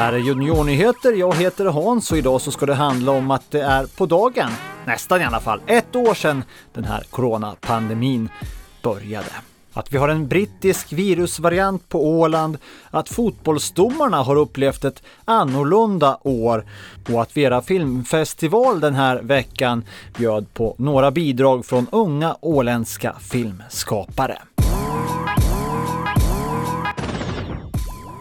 här är Juniornyheter. Jag heter Hans och idag så ska det handla om att det är på dagen, nästan i alla fall, ett år sedan den här coronapandemin började. Att vi har en brittisk virusvariant på Åland, att fotbollsdomarna har upplevt ett annorlunda år och att Vera filmfestival den här veckan bjöd på några bidrag från unga åländska filmskapare.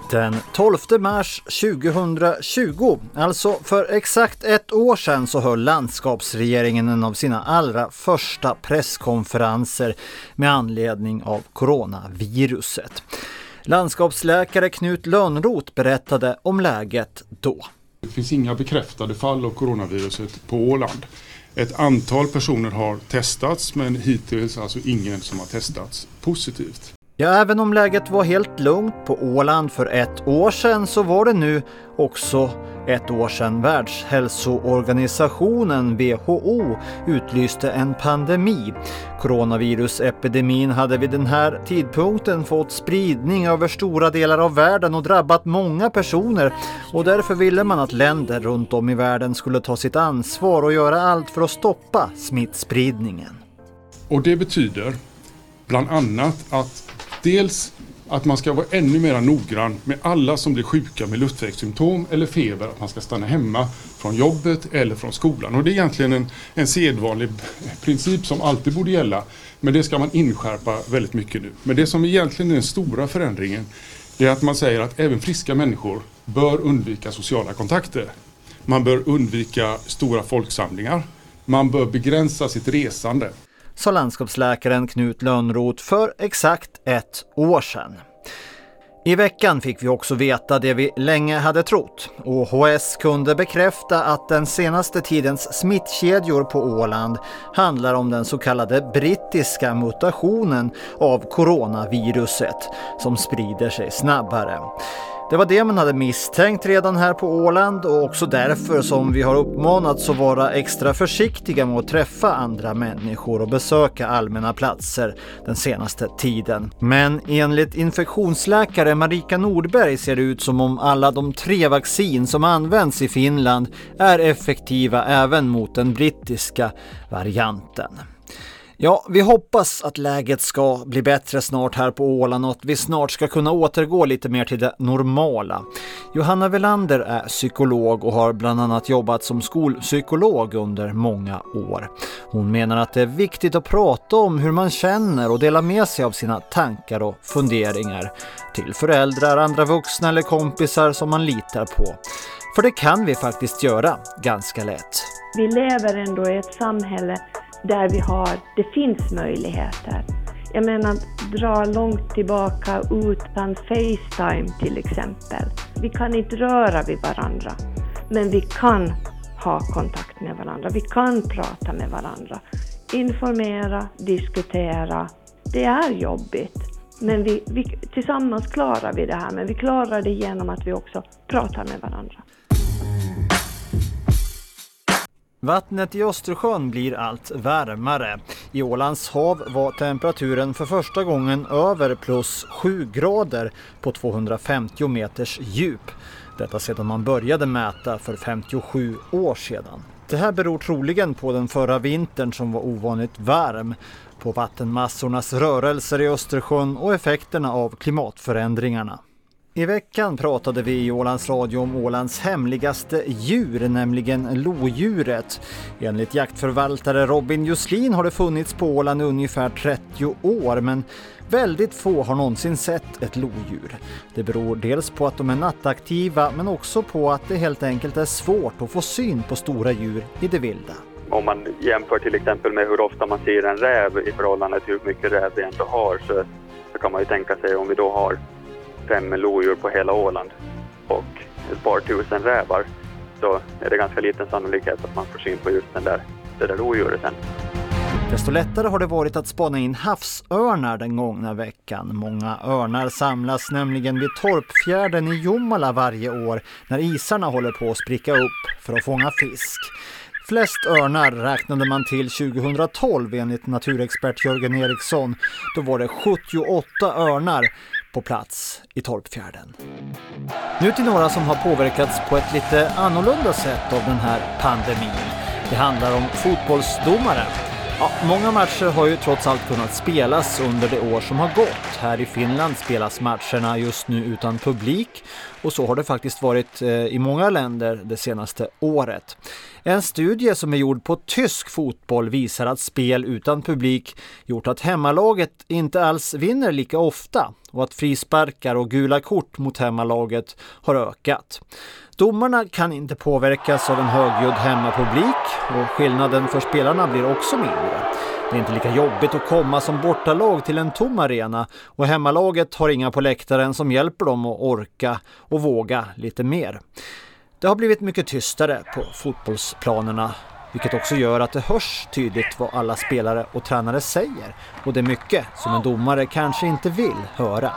Den 12 mars 2020, alltså för exakt ett år sedan, så höll landskapsregeringen en av sina allra första presskonferenser med anledning av coronaviruset. Landskapsläkare Knut Lönnroth berättade om läget då. Det finns inga bekräftade fall av coronaviruset på Åland. Ett antal personer har testats men hittills alltså ingen som har testats positivt. Ja, även om läget var helt lugnt på Åland för ett år sedan så var det nu också ett år sedan Världshälsoorganisationen WHO utlyste en pandemi. Coronavirusepidemin hade vid den här tidpunkten fått spridning över stora delar av världen och drabbat många personer och därför ville man att länder runt om i världen skulle ta sitt ansvar och göra allt för att stoppa smittspridningen. Och det betyder bland annat att Dels att man ska vara ännu mer noggrann med alla som blir sjuka med luftvägssymptom eller feber, att man ska stanna hemma från jobbet eller från skolan. Och det är egentligen en, en sedvanlig princip som alltid borde gälla. Men det ska man inskärpa väldigt mycket nu. Men det som egentligen är den stora förändringen är att man säger att även friska människor bör undvika sociala kontakter. Man bör undvika stora folksamlingar. Man bör begränsa sitt resande sa landskapsläkaren Knut Lönnroth för exakt ett år sedan. I veckan fick vi också veta det vi länge hade trott. OHS kunde bekräfta att den senaste tidens smittkedjor på Åland handlar om den så kallade brittiska mutationen av coronaviruset som sprider sig snabbare. Det var det man hade misstänkt redan här på Åland och också därför som vi har uppmanats att vara extra försiktiga med att träffa andra människor och besöka allmänna platser den senaste tiden. Men enligt infektionsläkare Marika Nordberg ser det ut som om alla de tre vaccin som används i Finland är effektiva även mot den brittiska varianten. Ja, vi hoppas att läget ska bli bättre snart här på Åland och att vi snart ska kunna återgå lite mer till det normala. Johanna Velander är psykolog och har bland annat jobbat som skolpsykolog under många år. Hon menar att det är viktigt att prata om hur man känner och dela med sig av sina tankar och funderingar till föräldrar, andra vuxna eller kompisar som man litar på. För det kan vi faktiskt göra ganska lätt. Vi lever ändå i ett samhälle där vi har, det finns möjligheter. Jag menar, dra långt tillbaka utan Facetime till exempel. Vi kan inte röra vid varandra, men vi kan ha kontakt med varandra. Vi kan prata med varandra, informera, diskutera. Det är jobbigt, men vi, vi, tillsammans klarar vi det här, men vi klarar det genom att vi också pratar med varandra. Vattnet i Östersjön blir allt varmare. I Ålands hav var temperaturen för första gången över plus 7 grader på 250 meters djup. Detta sedan man började mäta för 57 år sedan. Det här beror troligen på den förra vintern som var ovanligt varm, på vattenmassornas rörelser i Östersjön och effekterna av klimatförändringarna. I veckan pratade vi i Ålands Radio om Ålands hemligaste djur, nämligen lodjuret. Enligt jaktförvaltare Robin Juslin har det funnits på Åland i ungefär 30 år, men väldigt få har någonsin sett ett lodjur. Det beror dels på att de är nattaktiva, men också på att det helt enkelt är svårt att få syn på stora djur i det vilda. Om man jämför till exempel med hur ofta man ser en räv i förhållande till hur mycket räv vi ändå har så, så kan man ju tänka sig om vi då har fem lodjur på hela Åland och ett par tusen rävar så är det ganska liten sannolikhet att man får syn på just den där, det där lodjuret sen. Desto lättare har det varit att spana in havsörnar den gångna veckan. Många örnar samlas nämligen vid Torpfjärden i Jomala varje år när isarna håller på att spricka upp för att fånga fisk. Flest örnar räknade man till 2012 enligt naturexpert Jörgen Eriksson. Då var det 78 örnar på plats i Torpfjärden. Nu till några som har påverkats på ett lite annorlunda sätt av den här pandemin. Det handlar om fotbollsdomare. Ja, många matcher har ju trots allt kunnat spelas under det år som har gått. Här i Finland spelas matcherna just nu utan publik och så har det faktiskt varit eh, i många länder det senaste året. En studie som är gjord på tysk fotboll visar att spel utan publik gjort att hemmalaget inte alls vinner lika ofta och att frisparkar och gula kort mot hemmalaget har ökat. Domarna kan inte påverkas av en högljudd hemmapublik och skillnaden för spelarna blir också mindre. Det är inte lika jobbigt att komma som bortalag till en tom arena och hemmalaget har inga på läktaren som hjälper dem att orka och våga lite mer. Det har blivit mycket tystare på fotbollsplanerna vilket också gör att det hörs tydligt vad alla spelare och tränare säger och det är mycket som en domare kanske inte vill höra.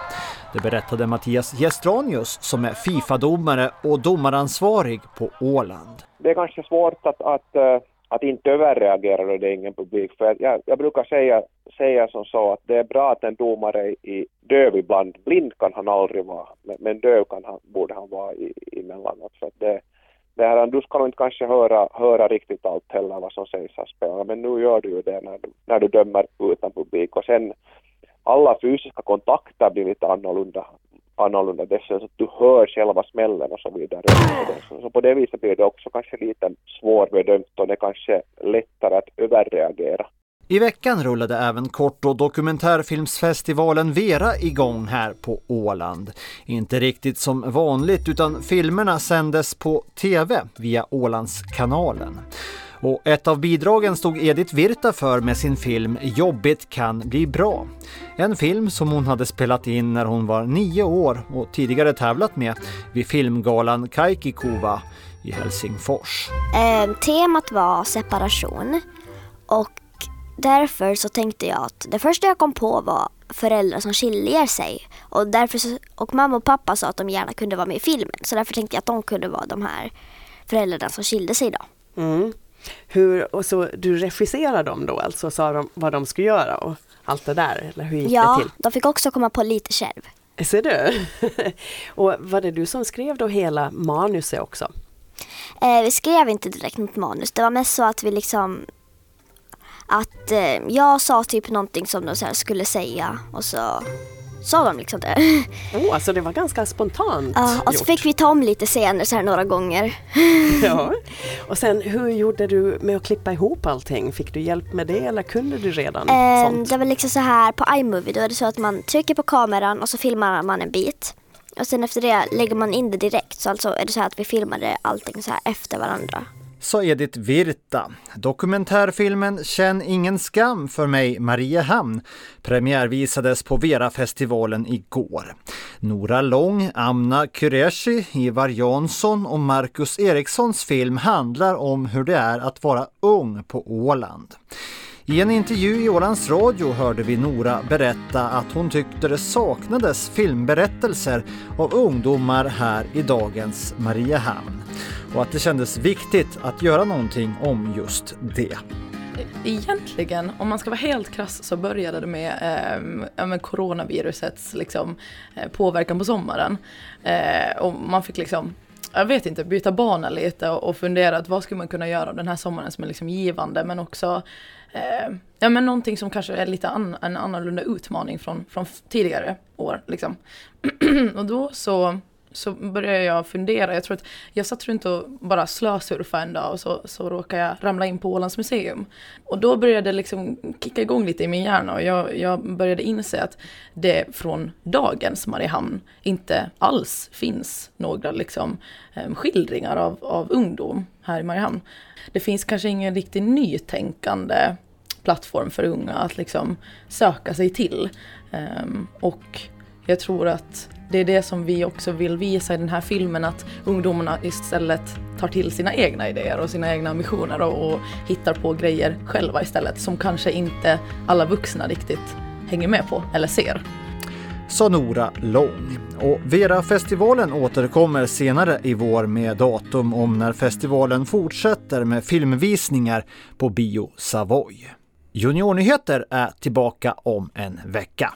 Det berättade Mattias Gestranius som är Fifa-domare och domaransvarig på Åland. Det är kanske svårt att, att, eh, att inte överreagera då det är ingen publik. För jag, jag brukar säga, säga som så att det är bra att en domare är döv ibland. Blind kan han aldrig vara, men, men döv kan han, borde han vara i, emellanåt. För det, det här, du ska nog inte kanske höra, höra riktigt allt heller vad som sägs av spelarna, men nu gör du ju det när du, när du dömer utan publik. Och sen alla fysiska kontakter blir lite annorlunda, annorlunda dessutom, så att du hör själva smällen och så vidare. Så på det viset blir det också kanske lite svårbedömt och det är kanske lättare att överreagera. I veckan rullade även kort och dokumentärfilmsfestivalen Vera igång här på Åland. Inte riktigt som vanligt utan filmerna sändes på TV via Ålandskanalen. Och ett av bidragen stod Edith Virta för med sin film Jobbigt kan bli bra. En film som hon hade spelat in när hon var nio år och tidigare tävlat med vid filmgalan Kaikikuva i Helsingfors. Eh, temat var separation och därför så tänkte jag att det första jag kom på var föräldrar som skiljer sig. Och, därför så, och mamma och pappa sa att de gärna kunde vara med i filmen. Så därför tänkte jag att de kunde vara de här föräldrarna som skilde sig då. Mm. Hur, och så du regisserar dem då alltså, sa de vad de ska göra och allt det där? Eller hur gick ja, det till? de fick också komma på lite själv. Ser du? och var det du som skrev då hela manuset också? Eh, vi skrev inte direkt något manus. Det var mest så att vi liksom att eh, jag sa typ någonting som de så skulle säga och så sa de liksom det. Oh, alltså det var ganska spontant Ja, och så gjort. fick vi ta om lite scener så här några gånger. Ja. Och sen hur gjorde du med att klippa ihop allting? Fick du hjälp med det eller kunde du redan Eh, sånt? det var liksom så här på iMovie, då är det så att man trycker på kameran och så filmar man en bit. Och sen efter det lägger man in det direkt, så alltså är det så här att vi filmade allting så här efter varandra. Sa Edith Virta. Dokumentärfilmen Känn ingen skam för mig Mariehamn premiärvisades på Vera-festivalen igår. Nora Lång, Amna Kureshi, Ivar Jansson och Marcus Erikssons film handlar om hur det är att vara ung på Åland. I en intervju i Ålands Radio hörde vi Nora berätta att hon tyckte det saknades filmberättelser av ungdomar här i dagens Mariehamn och att det kändes viktigt att göra någonting om just det. Egentligen, om man ska vara helt krass, så började det med, eh, med coronavirusets liksom, eh, påverkan på sommaren. Eh, och man fick liksom, jag vet inte, byta bana lite och, och fundera att vad skulle man kunna göra den här sommaren som är liksom givande men också eh, ja, men någonting som kanske är lite an, en annorlunda utmaning från, från tidigare år. Liksom. och då så så började jag fundera. Jag tror att jag satt runt och bara slösurfade en dag och så, så råkade jag ramla in på Ålands museum. Och då började det liksom kicka igång lite i min hjärna och jag, jag började inse att det från dagens Mariehamn inte alls finns några liksom, ehm, skildringar av, av ungdom här i Mariehamn. Det finns kanske ingen riktigt nytänkande plattform för unga att liksom söka sig till. Um, och jag tror att det är det som vi också vill visa i den här filmen, att ungdomarna istället tar till sina egna idéer och sina egna ambitioner och, och hittar på grejer själva istället, som kanske inte alla vuxna riktigt hänger med på eller ser. Sa Nora Lång. Och Vera-festivalen återkommer senare i vår med datum om när festivalen fortsätter med filmvisningar på Bio Savoy. Juniornyheter är tillbaka om en vecka.